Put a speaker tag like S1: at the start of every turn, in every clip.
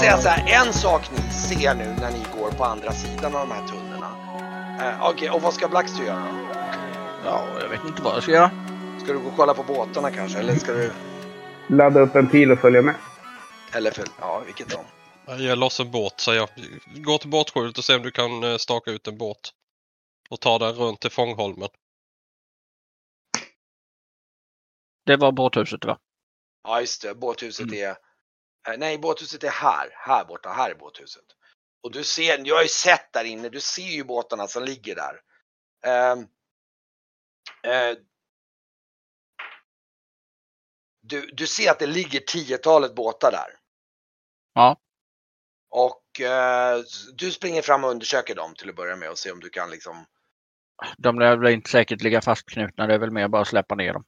S1: säga så här, en sak ni ser nu när ni går på andra sidan av de här tunnorna. Eh, Okej, och vad ska Blackster göra då?
S2: Ja, jag vet inte vad jag ska göra.
S1: Ska du gå och kolla på båtarna kanske? Eller ska du...
S3: Ladda upp en pil och följa med.
S1: Eller för... Ja, vilket som.
S4: Jag ger loss en båt säger jag. Gå till båtskjulet och se om du kan eh, staka ut en båt. Och ta den runt till Fångholmen.
S2: Det var båthuset va?
S1: Ja, just det. Båthuset är... eh, Nej, båthuset är här. Här borta. Här är båthuset. Och du ser, jag har ju sett där inne, du ser ju båtarna som ligger där. Ehm, eh, du, du ser att det ligger tiotalet båtar där.
S2: Ja.
S1: Och eh, du springer fram och undersöker dem till att börja med och se om du kan liksom
S2: De lär väl inte säkert ligga fastknutna. Det är väl mer bara att släppa ner dem.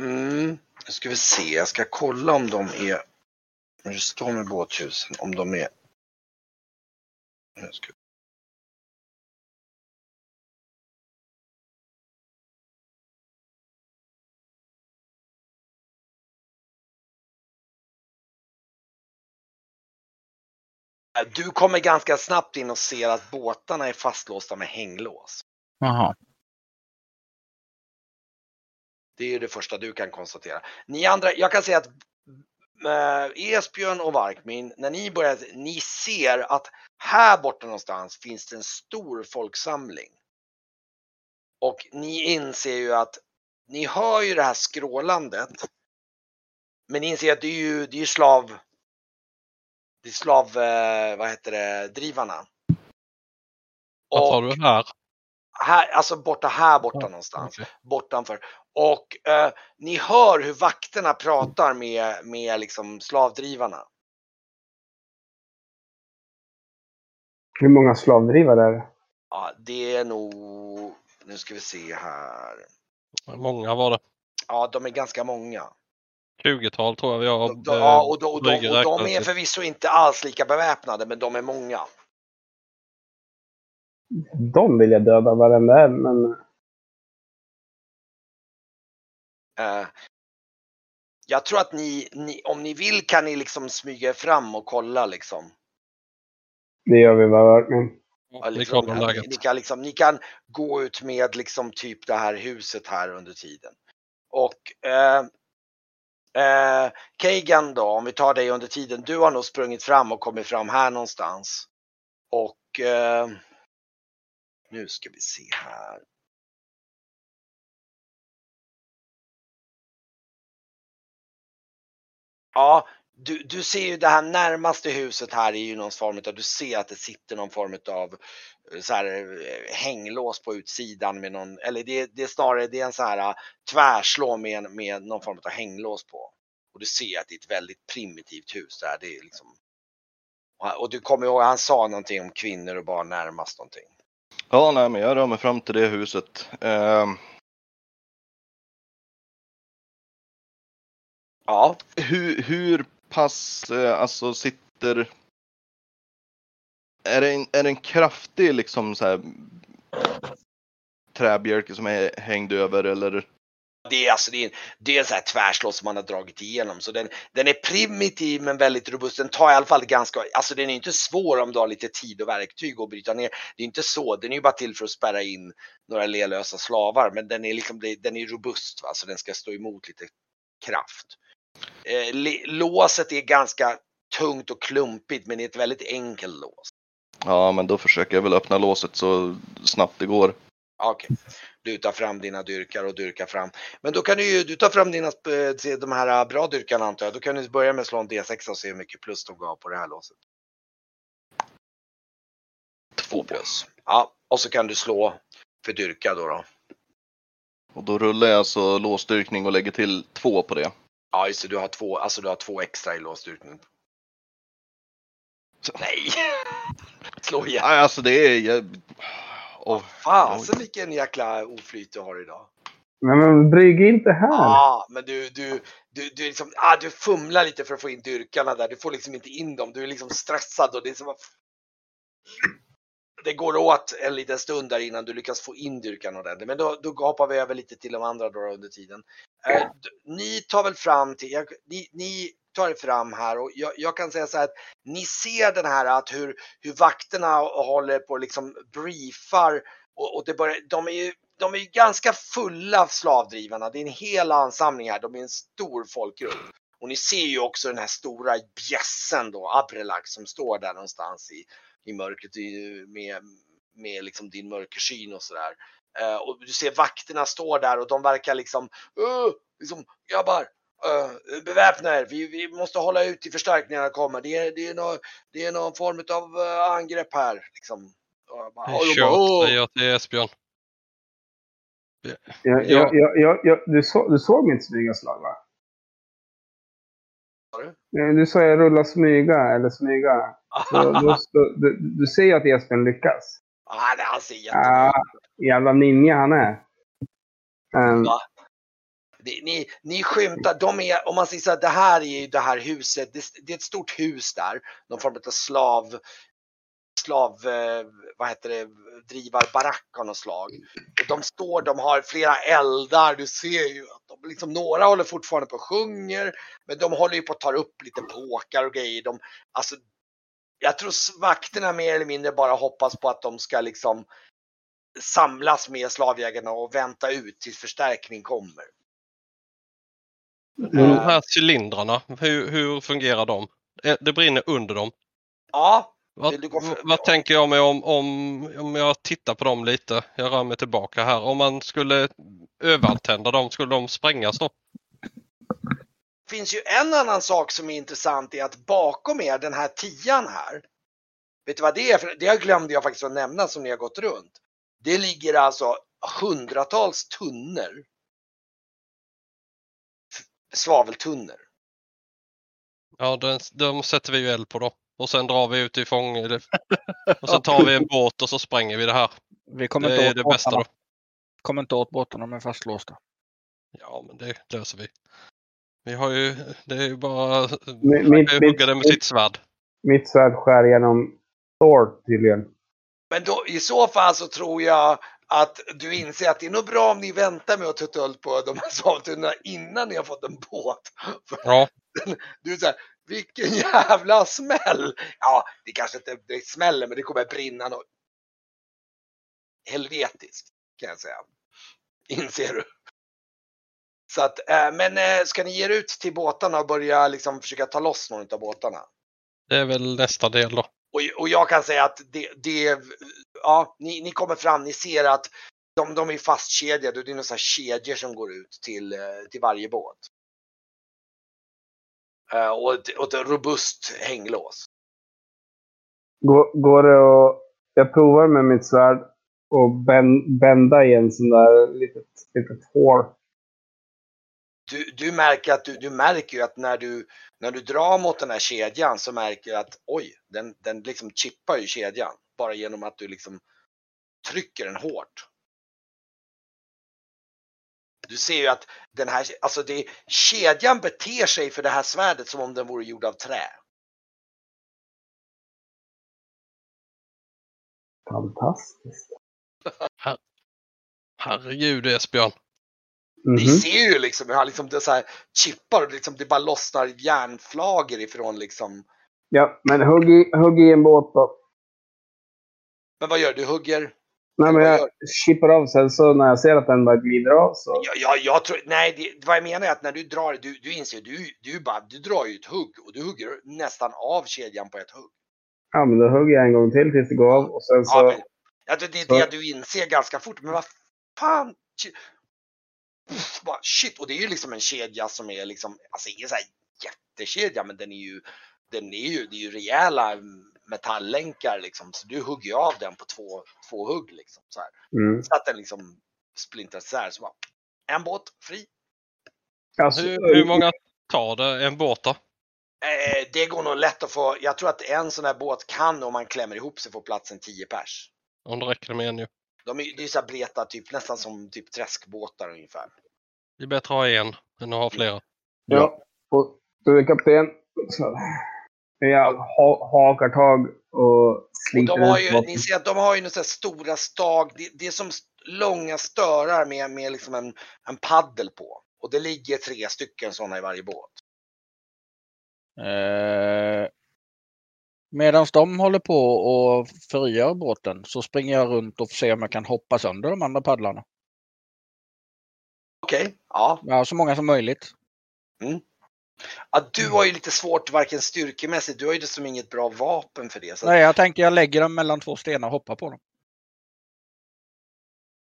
S1: Mm, nu ska vi se, jag ska kolla om de är, när det står med båthusen, om de är... Ska... Du kommer ganska snabbt in och ser att båtarna är fastlåsta med hänglås.
S2: Jaha.
S1: Det är det första du kan konstatera. Ni andra, jag kan säga att äh, Esbjörn och Varkmin, när ni börjar, ni ser att här borta någonstans finns det en stor folksamling. Och ni inser ju att ni hör ju det här skrålandet. Men ni inser att det är ju, det är slav, det är slav, eh, vad heter det, drivarna.
S4: Vad tar du här?
S1: Här, alltså borta här borta någonstans
S4: Okej.
S1: bortanför. Och eh, ni hör hur vakterna pratar med, med liksom slavdrivarna.
S3: Hur många slavdrivare är det?
S1: Ja, det är nog, nu ska vi se här.
S4: Många var det.
S1: Ja, de är ganska många.
S4: 20-tal tror jag vi har.
S1: De, de, ja, och, de, och, de, och de
S4: räknas
S1: är
S4: till.
S1: förvisso inte alls lika beväpnade, men de är många.
S3: De vill jag döda varenda en, men
S1: Eh, jag tror att ni, ni, om ni vill kan ni liksom smyga er fram och kolla liksom.
S3: det gör vi bara. Men
S1: Ja, liksom, ni, ni, kan liksom, ni kan gå ut med liksom typ det här huset här under tiden. Och eh, eh, Kagan då, om vi tar dig under tiden. Du har nog sprungit fram och kommit fram här någonstans. Och eh, nu ska vi se här. Ja, du, du ser ju det här närmaste huset här är ju någon form av, du ser att det sitter någon form av eh, så här eh, hänglås på utsidan med någon, eller det, det är snarare det är en så här eh, tvärslå med, med någon form av hänglås på. Och du ser att det är ett väldigt primitivt hus där. Det är liksom, och du kommer ihåg, han sa någonting om kvinnor och barn närmast någonting.
S5: Ja, nej, men jag rör mig fram till det huset. Ehm,
S1: Ja,
S5: hur, hur pass, eh, alltså sitter... Är det en, är det en kraftig liksom så här träbjälke som är hängd över eller?
S1: Det är alltså det är, en- det är en sån här tvärslås som man har dragit igenom. Så den, den är primitiv men väldigt robust. Den tar i alla fall ganska, alltså den är inte svår om du har lite tid och verktyg att bryta ner. Det är inte så, den är ju bara till för att spärra in några lelösa slavar. Men den är liksom, den är robust va, så den ska stå emot lite kraft. Eh, låset är ganska tungt och klumpigt men det är ett väldigt enkelt lås.
S5: Ja, men då försöker jag väl öppna låset så snabbt det går.
S1: Okej, du tar fram dina dyrkar och dyrkar fram. Men då kan du ju, du tar fram dina, eh, de här bra dyrkarna antar jag. Då kan du börja med att slå en D6 och se hur mycket plus de gav på det här låset. Två plus. Ja, och så kan du slå för dyrka då. då.
S5: Och då rullar jag alltså låsstyrkning och lägger till två på det.
S1: Ja, just det, du har två, alltså du har två extra i låsstyrkning. Nej! Slå igen.
S5: Nej, alltså det är... Jag... Åh,
S1: Fasen vilken jäkla oflyt du har idag.
S3: Nej, men brygg inte här.
S1: Ja, men du, du, du, du, liksom, ah, du fumlar lite för att få in dyrkarna där. Du får liksom inte in dem. Du är liksom stressad och det är som att det går åt en liten stund där innan du lyckas få in dyrkan ordentligt. Men då, då hoppar vi över lite till de andra då under tiden. Eh, ni tar väl fram till, jag, ni, ni tar er fram här och jag, jag kan säga så här att ni ser den här att hur, hur vakterna håller på och liksom briefar och, och det börjar, de är ju de är ju ganska fulla av slavdrivarna. Det är en hel ansamling här. De är en stor folkgrupp. Och ni ser ju också den här stora bjässen då, Abrelak som står där någonstans i, i mörkret med, med liksom din mörkersyn och sådär. Eh, och du ser vakterna står där och de verkar liksom, Uh, liksom grabbar, uh, beväpna er, vi, vi måste hålla ut till förstärkningarna kommer. Det är, det är, nå, det är någon form av eh, angrepp här. Liksom. Och jag bara, och
S4: jag till Esbjörn. Ja.
S3: jag, jag, jag, du, så, du såg mitt smygaslag va?
S1: Sa du?
S3: Du sa jag rulla smyga eller smyga. Så, då, då, du, du ser ju att Esbjörn lyckas.
S1: Ah, det han ser jättebra
S3: Ja, jävla ninja han är.
S1: Ja. Det, ni, ni skymtar, de är, om man säger så här, det här är ju det här huset, det, det är ett stort hus där, någon form av slav, slav, eh, vad heter det, drivarbarack av något slag. Och de står, de har flera eldar, du ser ju att de liksom, några håller fortfarande på och sjunger, men de håller ju på att ta upp lite påkar och grejer. De, alltså, jag tror vakterna mer eller mindre bara hoppas på att de ska liksom samlas med slavjägarna och vänta ut tills förstärkning kommer.
S4: De här cylindrarna, hur, hur fungerar de? Eh, Det brinner under dem.
S1: Ja,
S4: Vad, vad tänker jag mig om, om, om jag tittar på dem lite? Jag rör mig tillbaka här. Om man skulle övertända dem, skulle de sprängas då?
S1: finns ju en annan sak som är intressant är att bakom er, den här tian här. Vet du vad det är? Det glömde jag faktiskt att nämna som ni har gått runt. Det ligger alltså hundratals tunnor. Svaveltunnor.
S4: Ja, de, de sätter vi ju eld på då. Och sen drar vi ut i fång. Och sen tar vi en båt och så spränger vi det här.
S2: Vi kommer
S4: Det
S2: inte
S4: är
S2: åt
S4: det bästa då.
S2: Kommer inte åt båtarna med fastlåsta.
S4: Ja, men det löser vi. Vi har ju, det är ju bara,
S3: Min- mitt- mitt-
S4: hugga det med sitt svärd.
S3: mitt svärd skär genom Thor tydligen.
S1: Men då, i så fall så tror jag att du inser att det är nog bra om ni väntar med att ta tull på de här svaveltunnorna innan ni har fått en båt.
S4: Ja,
S1: Du här, vilken jävla smäll! Ja, det kanske inte det smäller, men det kommer brinna något helvetiskt kan jag säga. Inser du? Så att, eh, men eh, ska ni ge er ut till båtarna och börja liksom försöka ta loss någon av båtarna?
S4: det är väl nästa del då.
S1: Och, och jag kan säga att det, det ja, ni, ni kommer fram, ni ser att de, de är fastkedjade och det är några kedjor som går ut till, eh, till varje båt. Eh, och, ett, och ett robust hänglås.
S3: Går, går det att... Jag provar med mitt svärd och bän, bända i en sån där litet, litet hål.
S1: Du, du märker att du, du märker ju att när du, när du drar mot den här kedjan så märker du att oj, den, den liksom chippar ju kedjan. Bara genom att du liksom trycker den hårt. Du ser ju att den här, alltså det, kedjan beter sig för det här svärdet som om den vore gjord av trä.
S3: Fantastiskt.
S4: Herregud Esbjörn.
S1: Ni
S3: Mhm.
S1: ser ju liksom hur han liksom, det så här chippar och liksom, det bara lossnar järnflagor ifrån liksom.
S3: Ja, men hugg i, hugg i en båt då.
S1: Men vad gör du? Du hugger?
S3: Nej, men jag chippar av sen så när jag ser att den bara glider av så...
S1: Ja, ja, jag tror, nej, det, vad jag menar är att när du drar, du, du inser, du, du bara, du drar ju ett hugg och du hugger nästan av kedjan på ett hugg.
S3: Ja, men då hugger jag en gång till tills det går av och sen så...
S1: Ja, men, ja, det, är
S3: så-
S1: det du inser ganska fort, men vad fan. Pff, bara, Shit, och det är ju liksom en kedja som är liksom, alltså ingen så här jättekedja, men den är ju, den är ju, det är ju rejäla metalllänkar liksom, så du hugger ju av den på två, två hugg liksom. Så, här.
S3: Mm.
S1: så att den liksom splintrar isär, så bara, en båt, fri.
S3: Alltså,
S4: Hur, hur många tar det en båt då?
S1: Eh, det går nog lätt att få, jag tror att en sån här båt kan om man klämmer ihop sig få plats en 10 pers.
S4: Om det räcker med en ju.
S1: De är, det är så här bleta, typ, nästan som typ träskbåtar ungefär.
S4: Det är bättre att ha en än att ha flera.
S3: Ja. Och du är kapten. Så. Jag ha, hakar tag och
S1: Och
S3: sliter
S1: de har
S3: ut
S1: ju, ni ser att de har ju några stora stag, det, det är som långa störar med, med liksom en, en paddel på. Och det ligger tre stycken sådana i varje båt.
S2: Eh, Medan de håller på och förgör båten så springer jag runt och får se om jag kan hoppa sönder de andra paddlarna.
S1: Okej, ja.
S2: Ja, så många som möjligt.
S1: Ja. Du har ju lite svårt varken styrkemässigt, du har ju dessutom inget bra vapen för det. Så
S2: Nej, jag tänker jag lägger dem mellan två stenar och hoppar på dem.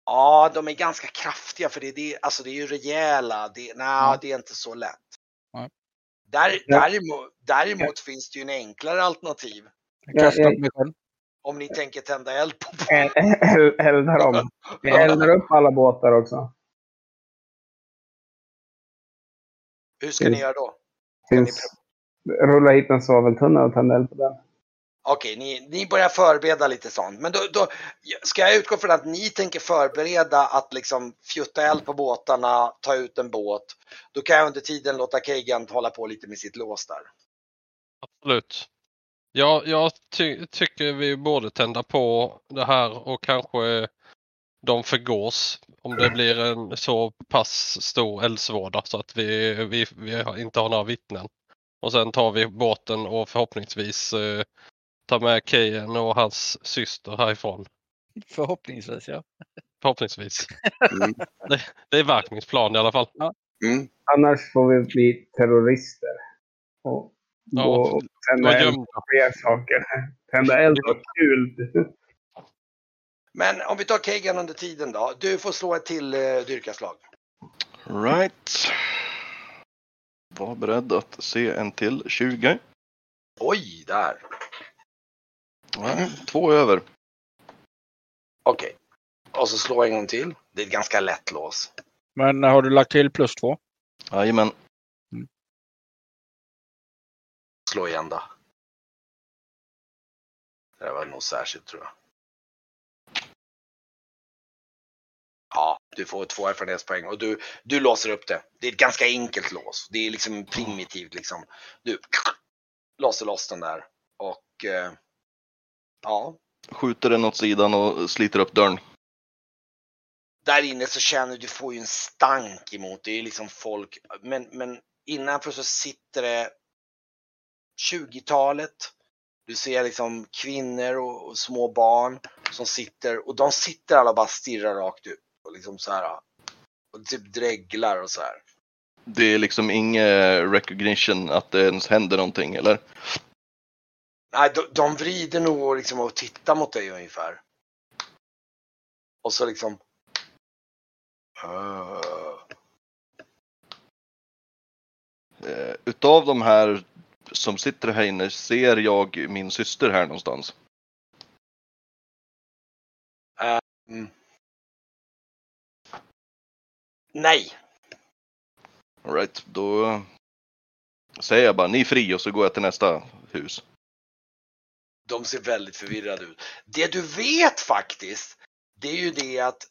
S1: Ja, de är ganska kraftiga för det, det, alltså det är ju rejäla. Det, nej,
S2: Ja.
S1: det är inte så lätt.
S2: Nej.
S1: Där, däremot, däremot finns det ju en enklare alternativ. Om ni tänker tända eld på
S3: El- el- Eldar dem. Vi eldar upp alla båtar också.
S1: Hur ska ni göra då?
S3: Finns, rulla hit en svaveltunna och tända eld på den.
S1: Okej, ni, ni börjar förbereda lite sånt. Men då, då ska jag utgå från att ni tänker förbereda att liksom fjutta eld på båtarna, ta ut en båt. Då kan jag under tiden låta Kagan hålla på lite med sitt lås där.
S4: Absolut. Ja, jag ty tycker vi borde tända på det här och kanske de förgås om det blir en så pass stor eldsvåda så att vi, vi, vi har- inte har några vittnen. Och sen tar vi båten och förhoppningsvis eh, tar med Kejen och hans syster härifrån.
S2: Förhoppningsvis ja.
S4: Förhoppningsvis.
S5: Mm.
S4: Det, det är Varkmings plan i alla fall.
S5: Mm.
S3: Annars får vi bli terrorister. Och
S4: Ja,
S3: och tända eld på fler saker. Tända eld på kul.
S1: Men om vi tar Kagan under tiden då. Du får slå ett till eh, dyrkaslag.
S5: Right. Var beredd att se en till 20.
S1: Oj, där.
S5: Nej, två över.
S1: Okej. Och så slå en gång till. Det är ett ganska lätt lås.
S2: Men har du lagt till plus två?
S5: Jajamän.
S1: Slå igen då. Det där var nog särskilt tror jag. Ja, du får två erfarenhetspoäng och du, du låser upp det. Det är ett ganska enkelt lås. Det är liksom primitivt liksom. Du låser loss den där och eh, ja,
S5: Skjuter den åt sidan och sliter upp dörren.
S1: där inne så känner du, du får ju en stank emot. Det är liksom folk, men, men innanför så sitter det 20-talet. Du ser liksom kvinnor och, och små barn som sitter och de sitter alla bara stirrar rakt ut och liksom så här och typ dreglar och så här.
S5: Det är liksom ingen recognition att det ens händer någonting, eller?
S1: Nej, de, de vrider nog liksom och tittar mot dig ungefär. Och så liksom.
S5: Eh, utav de här som sitter här inne ser jag min syster här någonstans.
S1: Mm. Nej,
S5: All right, då säger jag bara ni är fri och så går jag till nästa hus.
S1: de ser väldigt förvirrade ut. Det du vet faktiskt, det är ju det att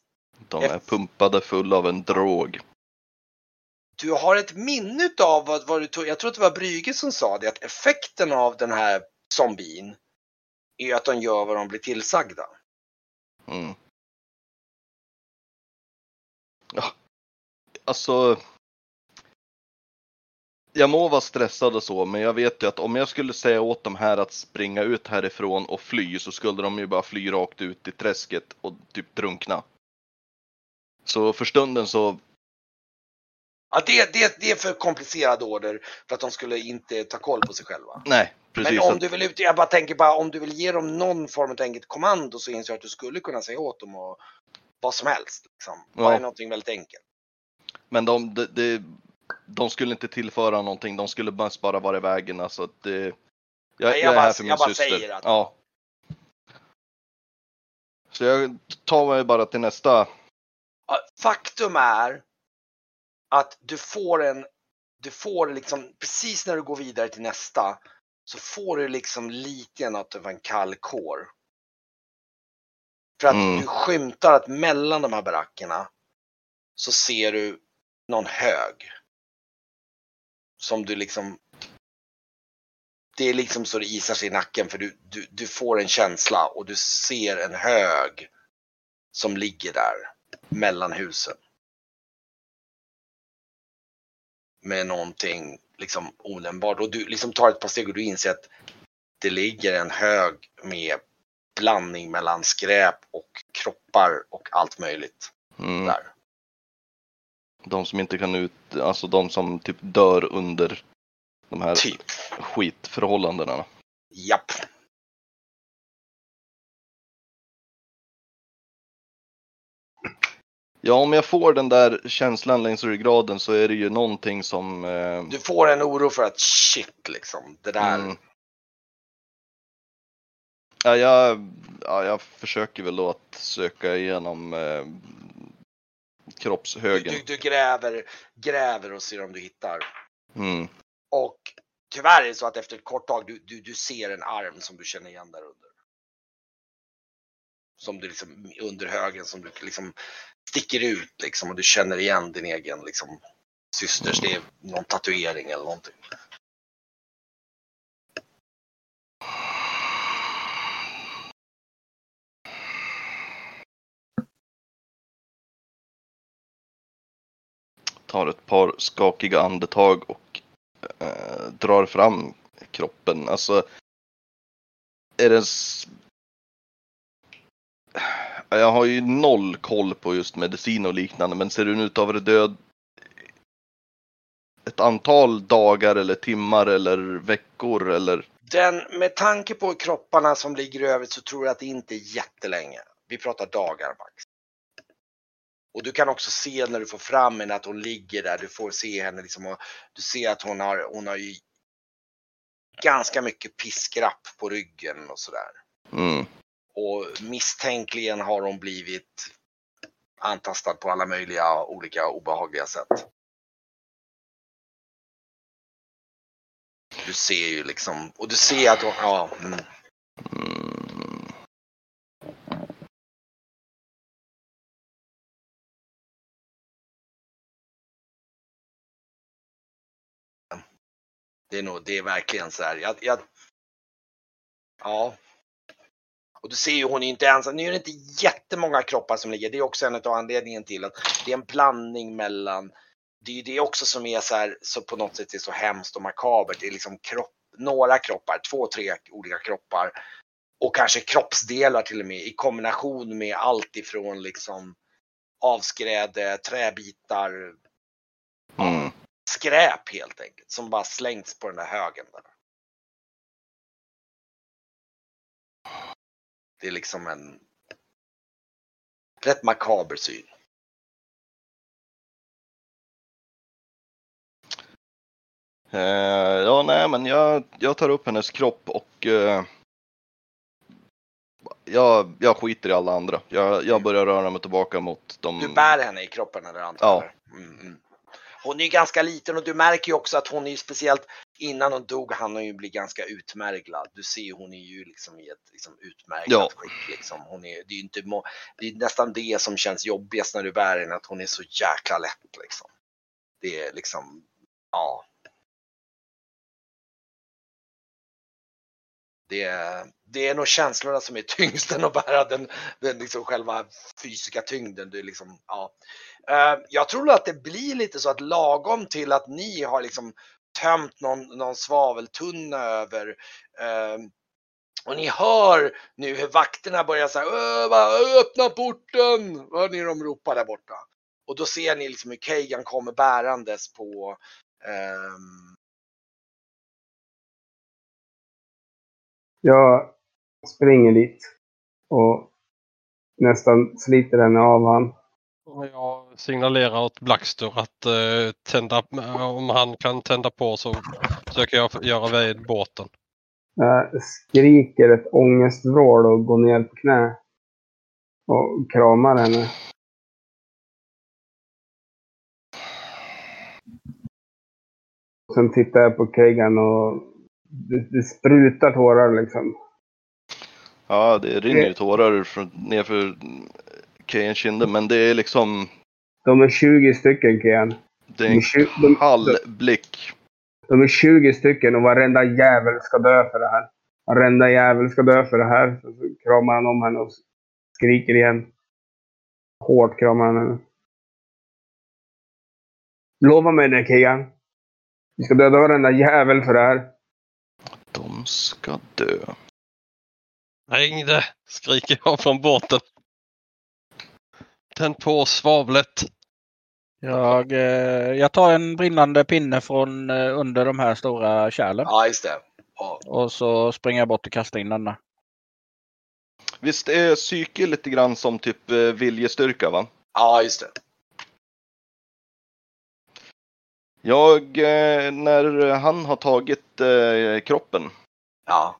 S5: De är pumpade full av en drog.
S1: du har ett minne av vad, vad du tog. Jag tror att det var Brygge som sa det, att effekten av den här zombien är att de gör vad de blir tillsagda.
S5: Mm. Alltså. Jag må vara stressad och så, men jag vet ju att om jag skulle säga åt de här att springa ut härifrån och fly så skulle de ju bara fly rakt ut i träsket och typ drunkna. Så för stunden så,
S1: Ja, det, det, det är för komplicerad order för att de skulle inte ta koll på sig själva.
S5: nej, precis.
S1: Men om du vill ut, jag bara tänker bara om du vill ge dem någon form av enkelt kommando så inser jag att du skulle kunna säga åt dem och vad som helst. Liksom.
S5: Ja.
S1: Bara någonting väldigt enkelt.
S5: Men de, de, de, de skulle inte tillföra någonting, de skulle mest bara vara i vägen. Alltså det, jag,
S1: jag
S5: jag är
S1: bara-
S5: här för min syster.
S1: säger att-
S5: Ja. Så jag tar mig bara till nästa.
S1: Faktum är att du får en, du får liksom precis när du går vidare till nästa så får du liksom lite grann av en kall kår. För att
S5: Mm.
S1: du skymtar att mellan de här barackerna så ser du någon hög. Som du liksom det är liksom så det isar sig i nacken för du, du, du får en känsla och du ser en hög som ligger där mellan husen. med någonting liksom onämnbart. Och du liksom tar ett par steg och du inser att det ligger en hög med blandning mellan skräp och kroppar och allt möjligt
S5: Mm.
S1: där.
S5: De som inte kan ut, alltså de som typ dör under de här
S1: Typ.
S5: skitförhållandena.
S1: Japp.
S5: Ja, om jag får den där känslan längs ryggraden så är det ju någonting som... Eh,
S1: Du får en oro för att shit liksom, det där.
S5: mm. ja, jag, ja, jag försöker väl då att söka igenom eh, kroppshögen.
S1: du, du gräver, gräver och ser om du hittar.
S5: Mm.
S1: Och tyvärr är det så att efter ett kort tag du, du, du ser en arm som du känner igen där under. Som du liksom under högen som du liksom sticker ut liksom och du känner igen din egen liksom systers, det är någon tatuering eller någonting.
S5: Tar ett par skakiga andetag och eh, drar fram kroppen. Alltså, är det... s- Jag har ju noll koll på just medicin och liknande, men ser den ut att vara död ett antal dagar eller timmar eller veckor eller?
S1: Den, med tanke på kropparna som ligger i övrigt så tror jag att det inte är jättelänge. Vi pratar dagar max. Och du kan också se när du får fram henne att hon ligger där. Du får se henne liksom och du ser att hon har, hon har ju ganska mycket piskrapp på ryggen och sådär.
S5: Mm.
S1: Och misstänkligen har hon blivit antastad på alla möjliga olika obehagliga sätt. Du ser ju liksom, och du ser att hon, ja, mm. Det är nog, det är verkligen så här. Jag, jag, ja. Och du ser ju, hon är inte ensam. Nu är det inte jättemånga kroppar som ligger. Det är också en av anledningen till att det är en blandning mellan det är ju det också som är så här, så på något sätt är så hemskt och makabert. Det är liksom kropp, några kroppar, två, tre olika kroppar. Och kanske kroppsdelar till och med i kombination med allt ifrån liksom avskräde, träbitar,
S5: Mm
S1: skräp helt enkelt som bara slängts på den där högen. Där. Det är liksom en rätt makaber syn.
S5: Eh, ja, nej, men jag, jag tar upp hennes kropp och eh, jag, jag skiter i alla andra. Jag, jag börjar röra mig tillbaka mot de...
S1: Du bär henne i kroppen eller antar
S5: Ja.
S1: Mm, mm. Hon är ju ganska liten och du märker ju också att hon är ju speciellt innan hon dog han hon ju bli ganska utmärglad. Du ser ju hon är ju liksom i ett liksom utmärglat
S5: Ja.
S1: skick. Liksom. Hon är, det är inte, det är nästan det som känns jobbigast när du bär henne, att hon är så jäkla lätt liksom. Det är liksom, ja. Det är, det är nog känslorna som är tyngst än att bära den, den liksom själva fysiska tyngden. Det är liksom, ja. Eh, Jag tror att det blir lite så att lagom till att ni har liksom tömt någon, någon svaveltunna över eh, och ni hör nu hur vakterna börjar säga öppna porten! Hör ni de ropar där borta? Och då ser ni liksom hur Kagan kommer bärandes på ehm,
S3: Jag springer dit och nästan sliter henne av han.
S4: Och Jag signalerar åt Blackster att eh, tända, om han kan tända på så försöker jag göra vid båten.
S3: Jag skriker ett ångestvrål och går ner på knä. Och kramar henne. Sen tittar jag på Kagan och det, det sprutar tårar liksom.
S5: Ja, det rinner ju tårar från, nerför Kejan kinden, men det är liksom,
S3: De är 20 stycken Kagan.
S5: det
S3: De
S5: är
S3: är,
S5: en
S3: 20, de,
S5: kall blick.
S3: de är 20 stycken och varenda jävel ska dö för det här. Varenda jävel ska dö för det här. Så, kramar han om henne och skriker igen. Hårt kramar han henne. Lova mig det Kagan. Vi ska döda varenda jävel för det här.
S5: De ska dö.
S4: Ring det! Skriker jag från båten. Tänd på svavlet.
S2: Jag, eh, jag tar en brinnande pinne från eh, under de här stora kärlen.
S1: Ja, just det. Ja.
S2: Och så springer jag bort och kastar in denna.
S5: Visst är psyke lite grann som typ eh, viljestyrka va?
S1: ja, just det.
S5: Jag, eh, när han har tagit eh, kroppen
S1: Ja.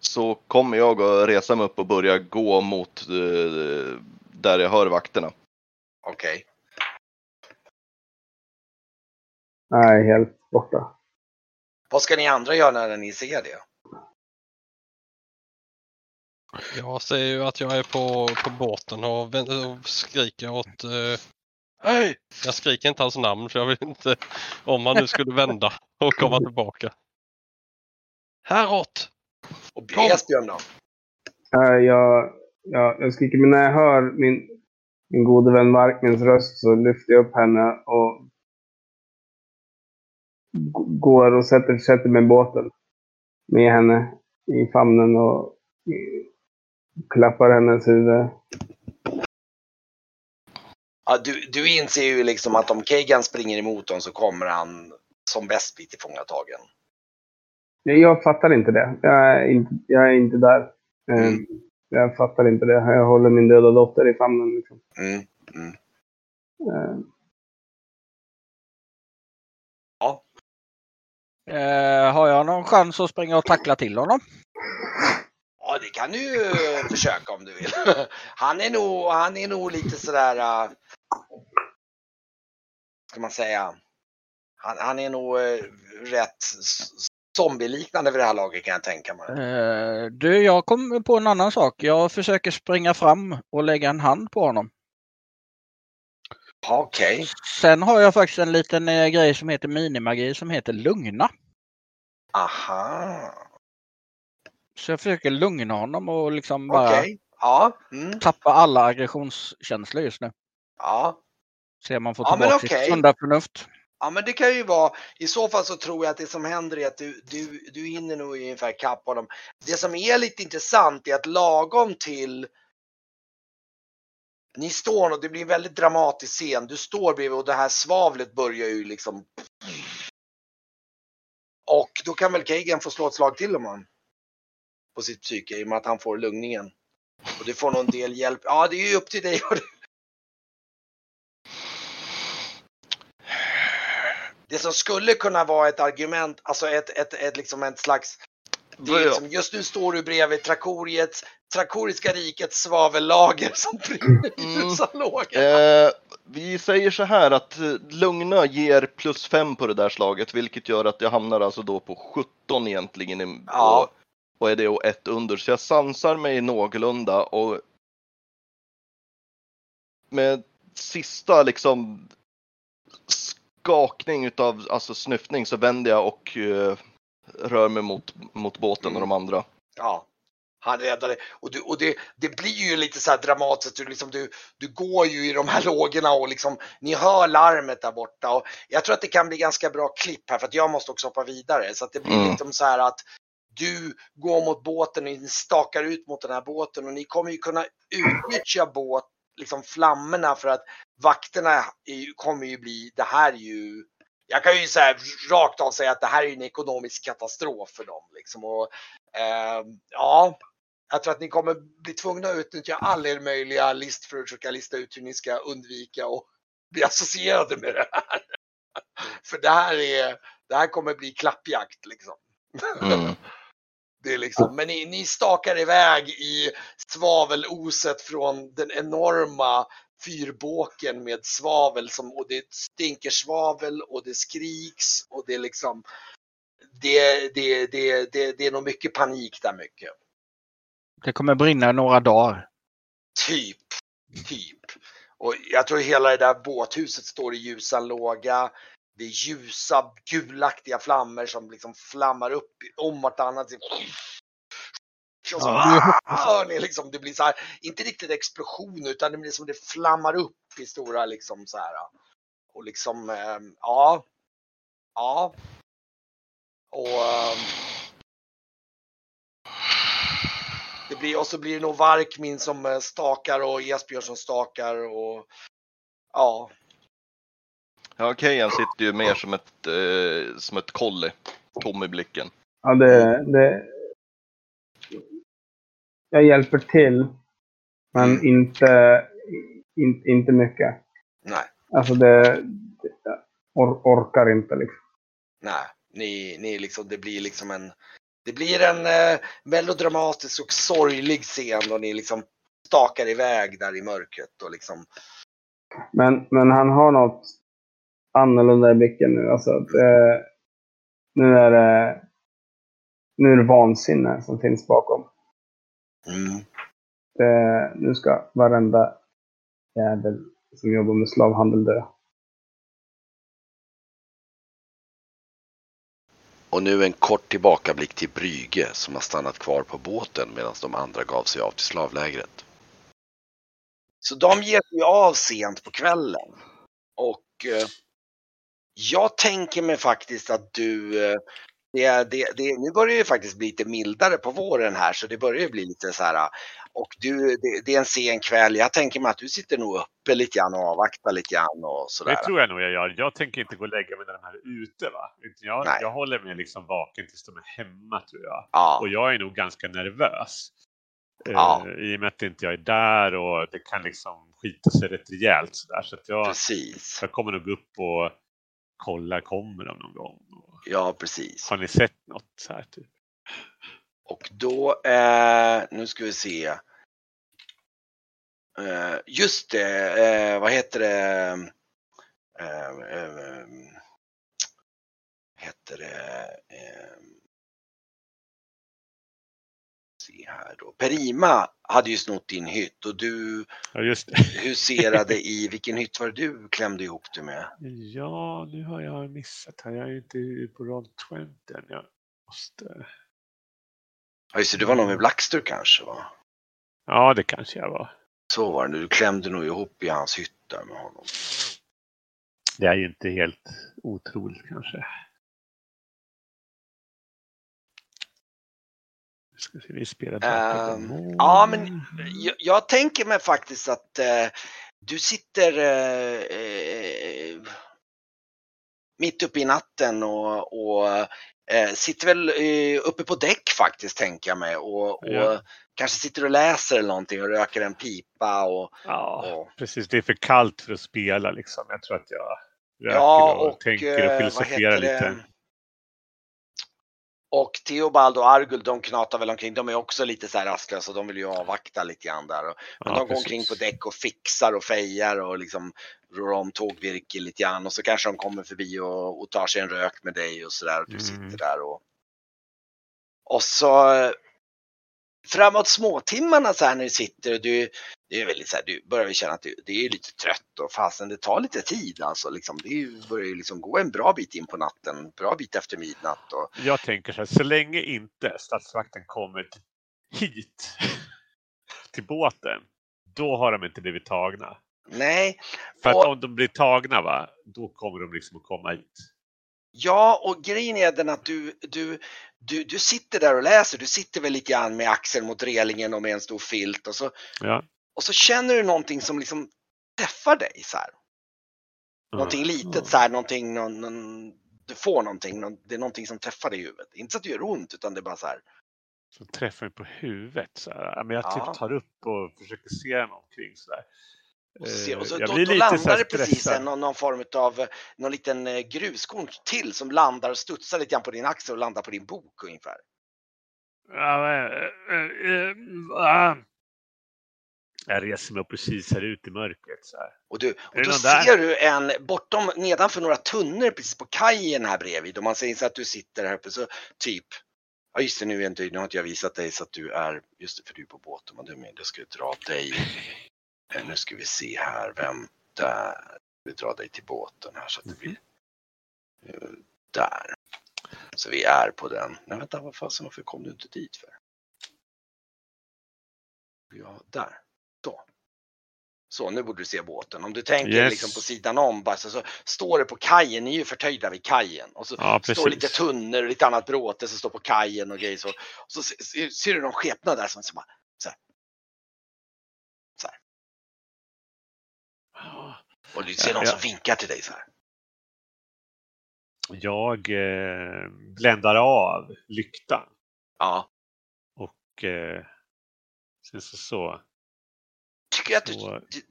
S5: så kommer jag att resa mig upp och börja gå mot eh, där jag hör vakterna.
S1: Okej.
S3: Nej, helt borta.
S1: Vad ska ni andra göra när ni ser det?
S4: Jag ser ju att jag är på, på båten och, och skriker åt... Eh, Hej! Jag skriker inte hans namn för jag vill inte... Om han nu skulle vända och komma tillbaka. Häråt!
S1: Och. Esbjörn då?
S3: Nej, jag, jag, jag skriker, men när jag hör min, min gode vän Markmans röst så lyfter jag upp henne och går och sätter, sätter mig i båten med henne i famnen och klappar hennes huvud.
S1: Ja, du, du inser ju liksom att om Kagan springer emot honom så kommer han som bäst bli tillfångatagen.
S3: Jag fattar inte det. Jag är inte, jag är inte där.
S1: Mm.
S3: Jag fattar inte det. Jag håller min döda dotter i famnen. Liksom.
S1: Mm. Mm.
S3: Eh,
S2: Eh, har jag någon chans att springa och tackla till honom?
S1: Ja, det kan du ju försöka om du vill. Han är nog, han är nog lite sådär, uh, ska man säga, han, han är nog uh, rätt zombieliknande vid det här laget kan jag tänka mig.
S2: Eh, du, jag kom på en annan sak. Jag försöker springa fram och lägga en hand på honom.
S1: Ja, Okej.
S2: Sen har jag faktiskt en liten eh, grej som heter minimagi som heter lugna.
S1: Aha.
S2: Så jag försöker lugna honom och liksom bara
S1: Okej. Ja. Mm.
S2: tappa alla aggressionskänslor just nu.
S1: Ja.
S2: Se om man får
S1: Ja,
S2: tillbaka
S1: okej.
S2: sitt sunda förnuft.
S1: Ja men det kan ju vara, i så fall så tror jag att det som händer är att du, du, du hinner nog ungefär kapp honom. Det som är lite intressant är att lagom till ni står och det blir en väldigt dramatisk scen. Du står bredvid och det här svavlet börjar ju liksom. Och då kan väl Kagan få slå ett slag till om han. På sitt psyke i och med att han får lugningen. Och du får någon del hjälp. Ja det är ju upp till dig. Det som skulle kunna vara ett argument, alltså ett, ett, ett, liksom ett slags det är liksom, just nu står du bredvid Trakoriets, Trakoriska rikets svavellager som brinner i
S5: Mm. Eh, vi säger så här att eh, lugna ger plus 5 på det där slaget, vilket gör att jag hamnar alltså då på 17 egentligen. i-
S1: Ja.
S5: Och, och är det och ett under, så jag sansar mig någorlunda och med sista liksom skakning utav alltså snyftning så vänder jag och eh, rör mig mot, mot båten och de andra.
S1: Ja, han räddade. Och, du, och det, det blir ju lite så här dramatiskt. Du, liksom, du, du går ju i de här lågorna och liksom, ni hör larmet där borta. Och jag tror att det kan bli ganska bra klipp här för att jag måste också hoppa vidare. Så att det blir
S5: Mm.
S1: liksom så här att du går mot båten, ni stakar ut mot den här båten och ni kommer ju kunna utnyttja båt, liksom flammorna för att vakterna är, kommer ju bli, det här är ju jag kan ju säga rakt av säga att det här är en ekonomisk katastrof för dem. Liksom. Och, eh, ja, jag tror att ni kommer bli tvungna att utnyttja all er möjliga list för att försöka lista ut hur ni ska undvika och bli associerade med det här. För det här, är, det här kommer bli klappjakt liksom.
S5: Mm.
S1: Det är liksom, men ni, ni stakar iväg i svaveloset från den enorma fyrbåken med svavel som, och det stinker svavel och det skriks och det är liksom det, det, det, det, det är nog mycket panik där mycket.
S2: Det kommer brinna några dagar.
S1: Typ, typ. Och jag tror hela det där båthuset står i ljusan låga. Det är ljusa gulaktiga flammor som liksom flammar upp om vartannat. Och så
S2: Ja.
S1: hör ni liksom, det blir så här, inte riktigt explosion utan det blir som det flammar upp i stora liksom så här. Och liksom, eh, ja. Ja, Och, ehm, det blir, och så blir det nog Varkmin som eh, stakar och Esbjörn som stakar och ja,
S5: Ja, Kejan sitter ju mer som ett, eh, som ett kolli. Tom i blicken.
S3: Ja, det, det... Jag hjälper till. Men
S1: Mm.
S3: inte, in, inte mycket.
S1: nej,
S3: Alltså det... or, orkar inte liksom.
S1: nej, ni, ni liksom, det blir liksom en, det blir en eh, melodramatisk och sorglig scen och ni liksom stakar iväg där i mörkret och liksom,
S3: Men, men han har något annorlunda i blicken nu. Alltså, det, nu är det... Nu är det vansinne som finns bakom.
S1: mm,
S3: Det, nu ska varenda jävel som jobbar med slavhandel dö.
S6: Och nu en kort tillbakablick till Brygge som har stannat kvar på båten medan de andra gav sig av till slavlägret.
S1: Så de ger sig av sent på kvällen. Och eh, jag tänker mig faktiskt att du, eh, det, det, det, nu börjar det ju faktiskt bli lite mildare på våren här så det börjar ju bli lite så här. Och du, det, det är en sen kväll. Jag tänker mig att du sitter nog uppe lite grann och avvaktar lite grann och sådär.
S7: Det tror jag nog jag gör. Jag tänker inte gå och lägga mig när de här är ute. Va? Jag,
S1: Nej.
S7: jag håller mig liksom vaken tills de är hemma tror jag.
S1: Ja,
S7: Och jag är nog ganska nervös.
S1: Ja.
S7: Eh, I och med att inte jag är där och det kan liksom skita sig rätt rejält. Så, där. så att jag,
S1: precis.
S7: jag kommer nog upp och kolla, kommer de någon gång?
S1: Ja, precis.
S7: har ni sett något så här? Typ?
S1: Och då, eh, nu ska vi se. Eh, just det, eh, vad heter det? Eh, eh, heter det? Se här då. Perima hade ju snott din hytt och du
S7: Ja, just
S1: huserade i, vilken hytt var det du klämde ihop det med?
S7: Ja, nu har jag missat här. Jag är inte på roll 20 än. Jag måste...
S1: Ja just det, du var nog med Blackster kanske va?
S7: Ja, det kanske jag var.
S1: Så var det, du klämde nog ihop i hans hytt där med honom.
S7: Det är ju inte helt otroligt kanske. Ska se, vi spelar
S1: Ehm,
S7: Drakar
S1: ja, men Jag, jag tänker mig faktiskt att eh, du sitter eh, mitt uppe i natten och, och sitter väl uppe på däck faktiskt tänker jag mig och, och
S7: Ja.
S1: kanske sitter och läser eller någonting och röker en pipa och,
S7: Ja,
S1: och
S7: precis. Det är för kallt för att spela liksom. Jag tror att jag röker
S1: Ja,
S7: och,
S1: och,
S7: tänker och filosoferar lite.
S1: Och Theobald och Argul de knatar väl omkring, de är också lite så här rastlösa, de vill ju avvakta lite grann där. Och, men
S7: Ja,
S1: de går omkring på däck och fixar och fejar och liksom rör om tågvirke lite grann och så kanske de kommer förbi och, och tar sig en rök med dig och sådär och du
S7: Mm.
S1: sitter där och och så eh, framåt småtimmarna så här när du sitter och du, det är väldigt så här, du börjar ju känna att du, det är lite trött och fasen det tar lite tid alltså liksom. Det börjar ju liksom gå en bra bit in på natten, bra bit efter midnatt och
S7: Jag tänker så här, så länge inte statsvakten kommer t- hit till båten, då har de inte blivit tagna.
S1: nej,
S7: För
S1: Och-
S7: att om de blir tagna, va, då kommer de liksom att komma hit.
S1: Ja, och grejen är den att du, du, du, du sitter där och läser. Du sitter väl lite grann med axeln mot relingen och med en stor filt och så,
S7: Ja.
S1: Och så känner du någonting som liksom träffar dig så här. Någonting litet så här, någonting, någon, någon, du får någonting, någon, det är någonting som träffar dig i huvudet. Inte så att det gör ont utan det är bara så här.
S7: Så träffar mig på huvudet. Så här. Men jag
S1: Ja.
S7: typ tar upp och försöker se mig omkring. Så där.
S1: Och, så, ser- och så,
S7: Eh, jag
S1: då,
S7: blir
S1: då
S7: lite så
S1: landar
S7: här
S1: det precis en, någon, någon form av någon liten eh, gruskorn till som landar och studsar lite grann på din axel och landar på din bok ungefär.
S7: Ja, men, eh, eh, ah. Jag reser mig upp precis här ute i mörkret. Så här.
S1: Och, du, och då ser du en, bortom, nedanför några tunnor precis på kajen här bredvid och man ser så att du sitter här uppe så typ, ja just det nu, är inte, nu har inte jag visat dig så att du är, just det för du är på båten, men du är med, jag ska dra dig, Eh, nu ska vi se här, vem, där, vi drar dig till båten här så att det blir, eh, där. Så vi är på den, nej vänta vad fasen varför kom du inte dit för? Ja, där, då. Så, nu borde du se båten. Om du tänker
S7: Yes.
S1: liksom på sidan om, bara så, så står det på kajen, ni är ju förtöjda vid kajen. Och så
S7: Ja,
S1: står lite tunnor och lite annat bråte som står på kajen och grejer så. Och så ser, ser, ser du någon skepnad där som så bara, så här. Så här. Och du ser
S7: Ja,
S1: någon
S7: ja.
S1: som vinkar till dig så här.
S7: Jag eh, bländar av lyktan
S1: Ja.
S7: och eh, sen så, så,
S1: Tycker att du,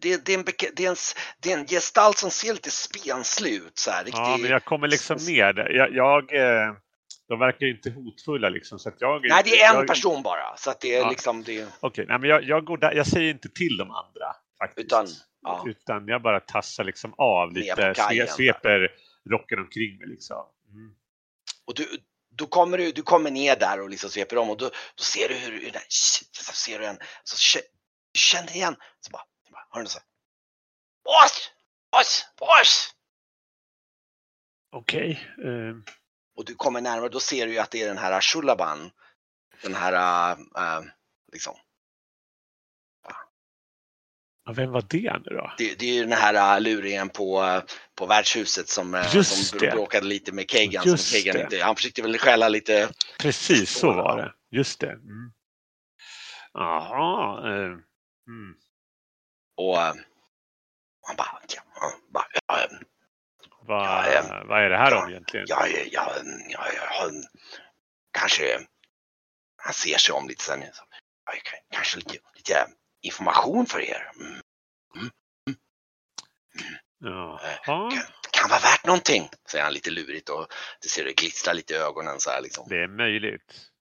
S1: det, det, är en, det, är en, det är en gestalt som ser lite spenslig ut så här. Riktig,
S7: Ja, men jag kommer liksom ner där. Jag, jag, eh, de verkar ju inte hotfulla liksom. Så att jag,
S1: Nej, det är en
S7: jag,
S1: person bara. Så att det är
S7: Ja.
S1: liksom det.
S7: Okej, nej, men jag, jag, går där, jag säger inte till de andra. Faktiskt.
S1: Utan, ja.
S7: Utan jag bara tassar liksom av lite,
S1: kajen
S7: sveper rocken omkring mig liksom. Mm.
S1: Och du, då kommer du, du kommer ner där och liksom sveper om och då, då ser du hur, hur den, shit, så ser du en, så känner igen, så bara, så bara hör du så. Boss! Boss! Boss!
S7: Okej. eh,
S1: Och du kommer närmare, då ser du ju att det är den här Shulaban. Den här, äh, äh, liksom,
S7: ja, vem var det nu då?
S1: det, det är ju den här luringen på, på värdshuset som,
S7: Just
S1: som
S7: det.
S1: bråkade lite med Kagan.
S7: Just
S1: som Kagan
S7: det.
S1: inte, han försökte väl skälla lite,
S7: Precis så var det. Just det. Mm. Jaha. Eh, mm.
S1: och äh, han bara, ja, bara ja,
S7: Vad,
S1: Ja, eh,
S7: vad är det här
S1: ja,
S7: om egentligen?
S1: Ja, ja, ja, ja, ja, kanske han ser sig om lite sen. K- kanske lite, lite information för er. Mm,
S7: Jaha.
S1: kan, kan vara värt någonting, säger han lite lurigt och det ser det glittra lite i ögonen så här liksom.
S7: Det är möjligt.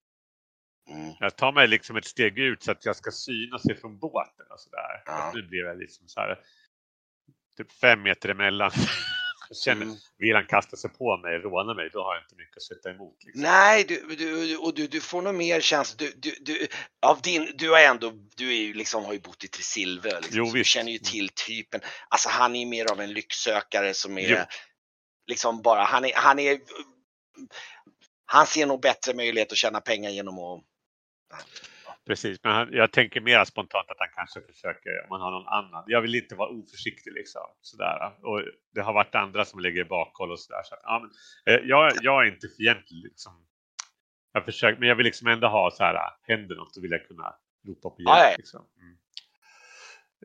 S1: Mm.
S7: Jag tar mig liksom ett steg ut så att jag ska synas ifrån båten och sådär.
S1: Ja.
S7: Nu blir jag liksom så här typ fem meter emellan. Jag känner,
S1: Mm.
S7: vill han kasta sig på mig, råna mig, då har jag inte mycket att sätta emot. Liksom.
S1: Nej, du, du, och du, du får nog mer känsla. Du, du, du, av din, du har ändå, du är ju liksom, har ju bott i Tresilve. Liksom,
S7: Jo,
S1: du känner ju till typen. Alltså han är mer av en lycksökare som är
S7: Jo.
S1: liksom bara, han är, han är, han ser nog bättre möjlighet att tjäna pengar genom att
S7: Precis, men han, jag tänker mer spontant att han kanske försöker, om man har någon annan. Jag vill inte vara oförsiktig liksom. Sådär. Och det har varit andra som ligger i bakhåll och sådär. Så ja, men, eh, jag, jag är inte fientlig liksom. Jag försöker, men jag vill liksom ändå ha så här, händer något så vill jag kunna ropa på hjälp. Liksom. Mm.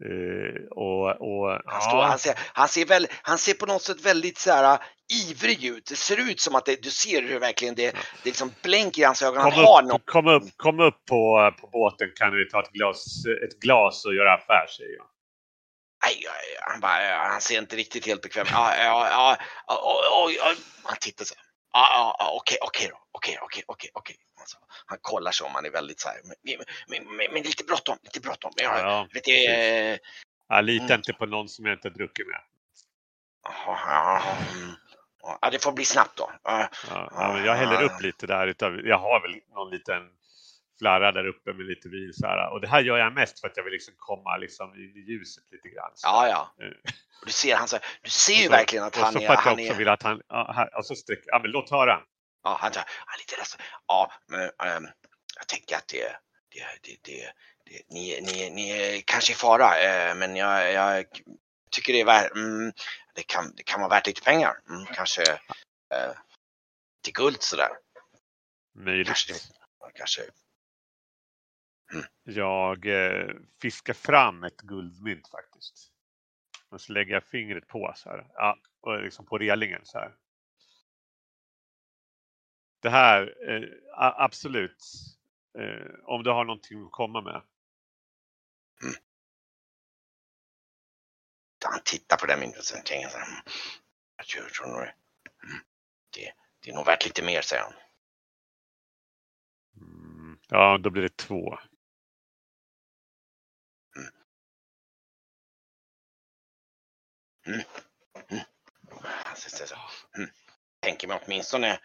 S7: Eh, och, och,
S1: Han, står, han, ser, han, ser väl, han ser på något sätt väldigt så här, uh, ivrig ut. Det ser ut som att det, du ser hur verkligen det, det liksom blänker i hans ögon. Han
S7: Kom
S1: har
S7: upp,
S1: något.
S7: kom, upp, kom upp på, på båten kan vi ta ett glas, ett glas och göra affär säger jag.
S1: Nej, han, bara, han ser inte riktigt helt bekväm Ja, ja, ja, ja, oj, oj. Han tittar så här. Ja, ja, ja, okej, okej då. Okej, okej, okej, okej. Han kollar sig om, han är väldigt så här. Men, lite bråttom, lite bråttom. Ja,
S7: Ja,
S1: eh,
S7: Jag litar
S1: Mm.
S7: inte på någon som jag inte druckit med.
S1: Ja, det får bli snabbt då. Ja,
S7: jag häller upp lite där utav, jag har väl någon liten flarra där uppe med lite vin så här. Och det här gör jag mest för att jag vill liksom komma liksom in i ljuset lite grann. Så.
S1: ja. ja.
S7: Eh,
S1: Och Du ser, han, så, du ser ju
S7: och så-
S1: verkligen att
S7: och
S1: han
S7: så
S1: är...
S7: för att jag
S1: Han
S7: också
S1: är
S7: vill att han, ja, här, och så sträcker, ja men låt höra.
S1: Ja, han, han är lite ledsen. Ja, men ehm, jag tänker att det, det, det, det, det ni, ni, ni är kanske i fara, eh, men jag, jag tycker det är värt, mm, det, kan, det kan vara värt lite pengar. Mm, kanske eh, till guld sådär.
S7: Möjligt.
S1: Kanske, kanske.
S7: Jag eh, fiskar fram ett guldmynt faktiskt. Och så lägger jag fingret på så här. Ja, och liksom på relingen så här. Det här, eh, absolut. Eh, om du har någonting att komma med.
S1: Han tittar på det myntet och sen tänker han så här, mm, jag tror, tror nog det. Mm, det. Det är nog värt lite mer, säger han.
S7: Mm, ja, då blir det två.
S1: Säger så, mm, tänker mig åtminstone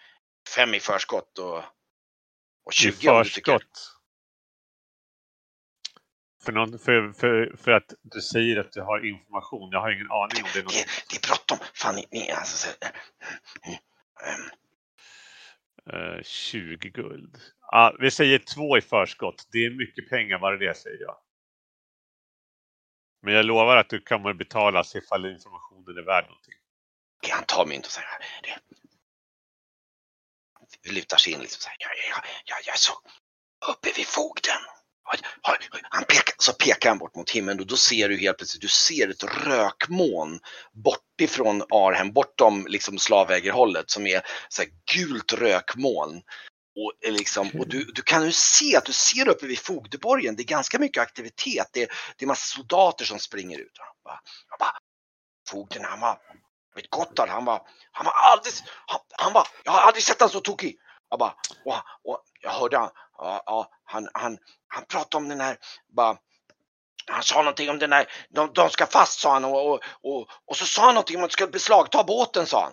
S1: fem i förskott och, och
S7: I
S1: 20 om du tycker.
S7: förskott. För, någon, för, för, för att du säger att du har information. Jag har ingen aning om det är något.
S1: Det, det är bråttom. Fan, ni, ni alltså, så,
S7: Eh, 20 guld. Ja, vi säger två i förskott. Det är mycket pengar bara det säger jag. Men jag lovar att du kommer betalas ifall informationen är värd någonting.
S1: Han tar mynt och säger det. Lutar sig in liksom så här. Ja, ja, ja, jag är så uppe vid fogden. Han pekar, så pekar han bort mot himlen och då ser du helt plötsligt, du ser ett rökmoln bortifrån Arhem, bortom liksom slavägerhållet som är så här gult rökmoln. Och, eh, liksom, och du, du kan ju se att du ser uppe vid fogdeborgen, det är ganska mycket aktivitet. Det, det är massa soldater som springer ut. Jag bara, jag bara, fogden han var, vet Gotthard, han var, han var alldeles, han, han var, jag har aldrig sett han så tokig. Jag bara, och, och jag hörde han, ja, ja, han, han, han pratade om den här, bara, han sa någonting om den här, de, de ska fast sa han och, och, och, och så sa han någonting om att de skulle beslagta båten sa han.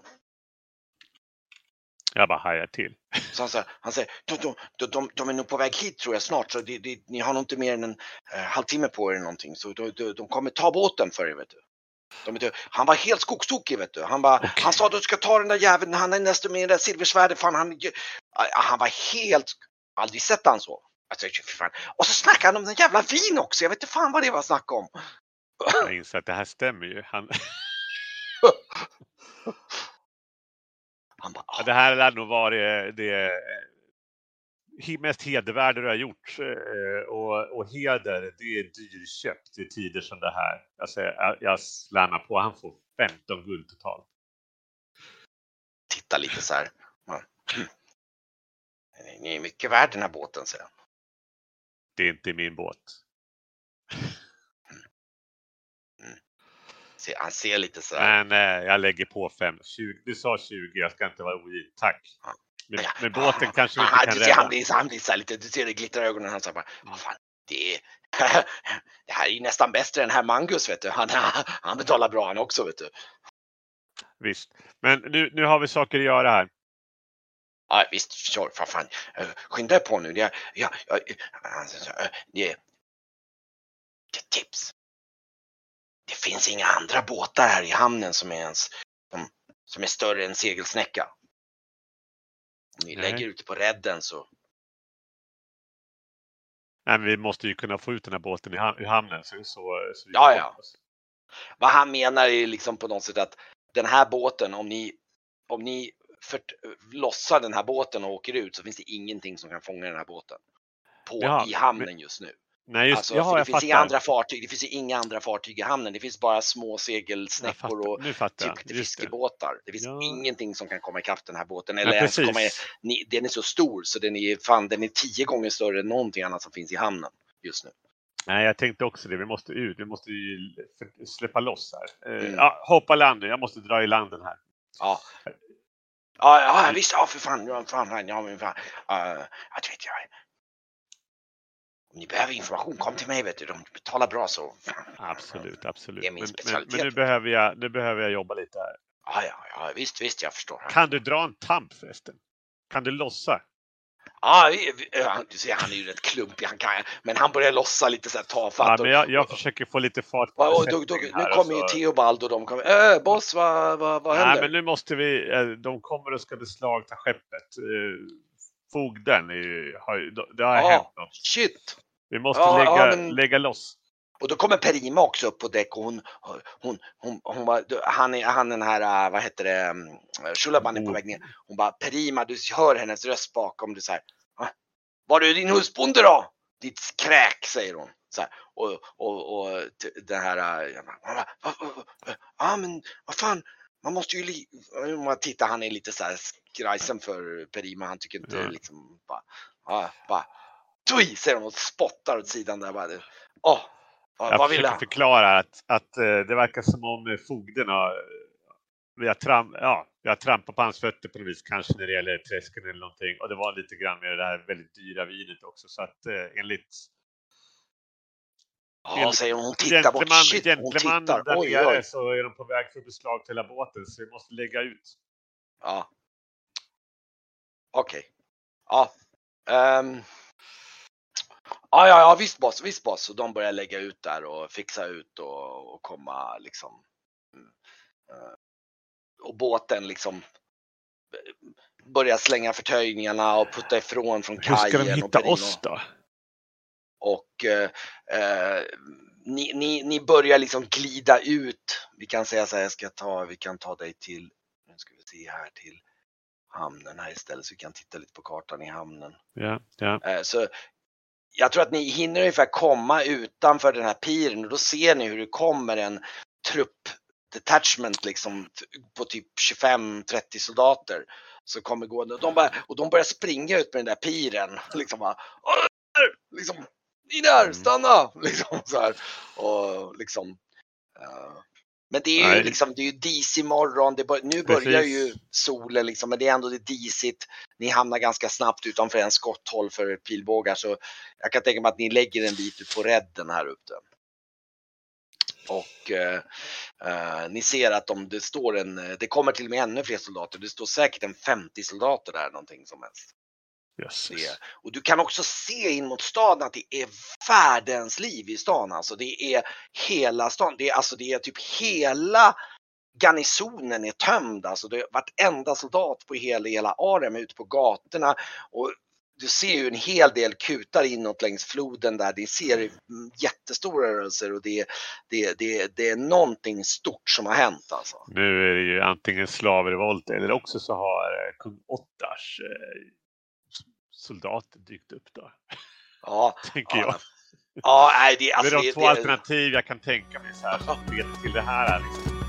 S7: Jag bara hajar till.
S1: Så han, sa, han säger, de, de, de, de, de är nog på väg hit tror jag snart så det, det, ni har nog inte mer än en eh, halvtimme på er eller någonting så de, de, de kommer ta båten för er vet du. De, han var helt skogstokig vet du. Han, bara, han sa att du ska ta den där jäveln, han är nästan med det där silversvärdet. Fan, han, han var helt, aldrig sett han så. Alltså, fan. Och så snackade han om den jävla vin också. Jag vet inte fan vad det var snack om.
S7: Jag inser att det här stämmer ju. Han...
S1: Han bara,
S7: Ja, Det här lär nog vara det, det mest hedervärda du har gjort. Eh, Och, och heder, det är dyrköpt i tider som det här. Alltså, jag, jag slannar på, han får 15 guld totalt.
S1: titta lite så här. Ni är mycket värd den här båten, säger han.
S7: Det är inte min båt.
S1: Se- Han ser lite så här.
S7: Men jag lägger på 5. 20, du sa 20, jag ska inte vara ogin. Tack.
S1: Ja.
S7: men båten kanske vi inte kan
S1: du ser, han
S7: rädda.
S1: blir, han blir så här lite, du ser det glittrar i ögonen. Han säger bara, vad fan, det är, det här är ju nästan bättre än herr Mangus, vet du. Han, han betalar bra han också, vet du.
S7: Visst. Men nu, nu har vi saker att göra här.
S1: Ja, visst, kör, för fan. Eh, Skynda på nu. Det ja, ja, eh, det det tips. Det finns inga andra båtar här i hamnen som är ens, som, som är större än segelsnäcka. Om ni
S7: Nej.
S1: lägger ute på redden så,
S7: Nej, men vi måste ju kunna få ut den här båten i hamnen. Så, så, så
S1: Ja, ja. vad han menar är liksom på något sätt att den här båten, om ni, om ni för, lossar den här båten och åker ut så finns det ingenting som kan fånga den här båten. På,
S7: Ja,
S1: i hamnen just nu.
S7: Nej, just
S1: Alltså,
S7: jaha,
S1: det finns inga andra fartyg, det finns inga andra fartyg i hamnen. Det finns bara små segelsnäckor och typ fiskebåtar. Det finns
S7: Ja.
S1: ingenting som kan komma ikapp den här båten. Eller ens komma, ni, den är så stor så den är, fan, den är tio gånger större än någonting annat som finns i hamnen just nu.
S7: Nej, jag tänkte också det. Vi måste ut. Vi måste släppa loss här. Eh,
S1: Mm.
S7: Ja, hoppa land nu. Jag måste dra i land den här.
S1: Ja. Ja, ja visst, ja för fan, ja, fan, fan, ja men fan. Uh, jag vet jag. Om ni behöver information, kom till mig vet du. De betalar bra så.
S7: Absolut, absolut.
S1: Det är min
S7: men, men,
S1: specialitet.
S7: men nu, behöver jag, nu behöver jag jobba lite här.
S1: Ja, ja, ja, visst, visst, jag förstår.
S7: Kan du dra en tamp förresten? Kan du lossa?
S1: Ja, du ser, han är ju rätt klumpig, han kan, men han börjar lossa lite så här tafatt.
S7: Ja, men jag, jag försöker få lite fart på
S1: och, och, nu kommer ju Theobald och de kommer. Äh, boss, vad, vad, vad
S7: Nej,
S1: händer?
S7: men nu måste vi. eh, De kommer och ska beslagta skeppet. Eh, Fogden är ju, har, det har
S1: Ja.
S7: hänt något.
S1: Shit!
S7: Vi måste
S1: Ja,
S7: lägga,
S1: ja, men-
S7: lägga loss.
S1: Och då kommer Perima också upp på däck och hon, hon, hon, hon bara, han är, han den här, äh, vad heter det, mm, Shulaban är på
S7: Oh.
S1: väg ner. Hon bara, Perima, du hör hennes röst bakom, du så här, "Va? Var är din husbonde då? Ditt kräk, säger hon. Så här, och, och, och den här, äh, jag bara, "Va, va, va, va, ja men vad fan, man måste ju, li-" om man tittar, han är lite så här skrajsen för Perima, han tycker inte
S7: Ja.
S1: liksom, bara, ja, bara, Tui, säger hon och spottar åt sidan där bara. Vad,
S7: Jag
S1: vad vill
S7: försöker förklara att, att eh, det verkar som om eh, fogden har, vi har, tram, ja, vi har trampat på hans fötter på något vis, kanske när det gäller träsken eller någonting. Och det var lite grann med det här väldigt dyra vinet också. Så att eh, enligt
S1: Ja, säger hon. Hon tittar bort. Shit, hon tittar.
S7: där
S1: Oj,
S7: nere
S1: oj.
S7: så är de på väg för beslag till hela båten så vi måste lägga ut.
S1: Ja. Okej. Ja. Ehm. Ja, ja, ja, visst boss, visst boss. Och de börjar lägga ut där och fixa ut och, och komma liksom. eh, Och båten liksom eh, börjar slänga förtöjningarna och putta ifrån från
S7: Hur ska de
S1: kajen. och
S7: hitta
S1: Perino.
S7: oss då?
S1: Och eh, eh, ni, ni, ni börjar liksom glida ut. Vi kan säga så här, jag ska ta, vi kan ta dig till, nu ska vi se här till hamnen här istället så vi kan titta lite på kartan i hamnen.
S7: Ja, ja.
S1: Så jag tror att ni hinner ungefär komma utanför den här piren och då ser ni hur det kommer en trupp detachment liksom på typ 25-30 soldater. Så kommer gående och de, bara, och de börjar springa ut med den där piren. Liksom bara, liksom, ni där,
S7: Mm.
S1: stanna! Liksom så här. Och liksom, eh, men det är ju
S7: Nej.
S1: liksom, det är ju disig morgon, det bör, nu börjar
S7: Precis.
S1: ju solen liksom, men det är ändå det disigt. Ni hamnar ganska snabbt utanför en skotthåll för pilbågar så jag kan tänka mig att ni lägger en bit ut på redden här uppe. Och eh, eh, ni ser att om det står en, det kommer till och med ännu fler soldater, det står säkert en 50 soldater där någonting som helst. Det, och du kan också se in mot staden att det är världens liv i stan. Alltså det är hela stan. Det är, alltså det är typ hela garnisonen är tömd. Alltså det är vartenda soldat på hela, hela Arem ute på gatorna. Och du ser ju en hel del kutar inåt längs floden där. Det ser jättestora rörelser och det, det, det, det är någonting stort som har hänt alltså.
S7: Nu är det ju antingen slavrevolt eller också så har eh, kung Ottars soldater dykt upp då.
S1: Ja,
S7: Tänker jag.
S1: ja, ja nej, det, alltså,
S7: det är de
S1: det,
S7: två
S1: det,
S7: alternativ jag kan tänka mig så här. Till det här. Liksom.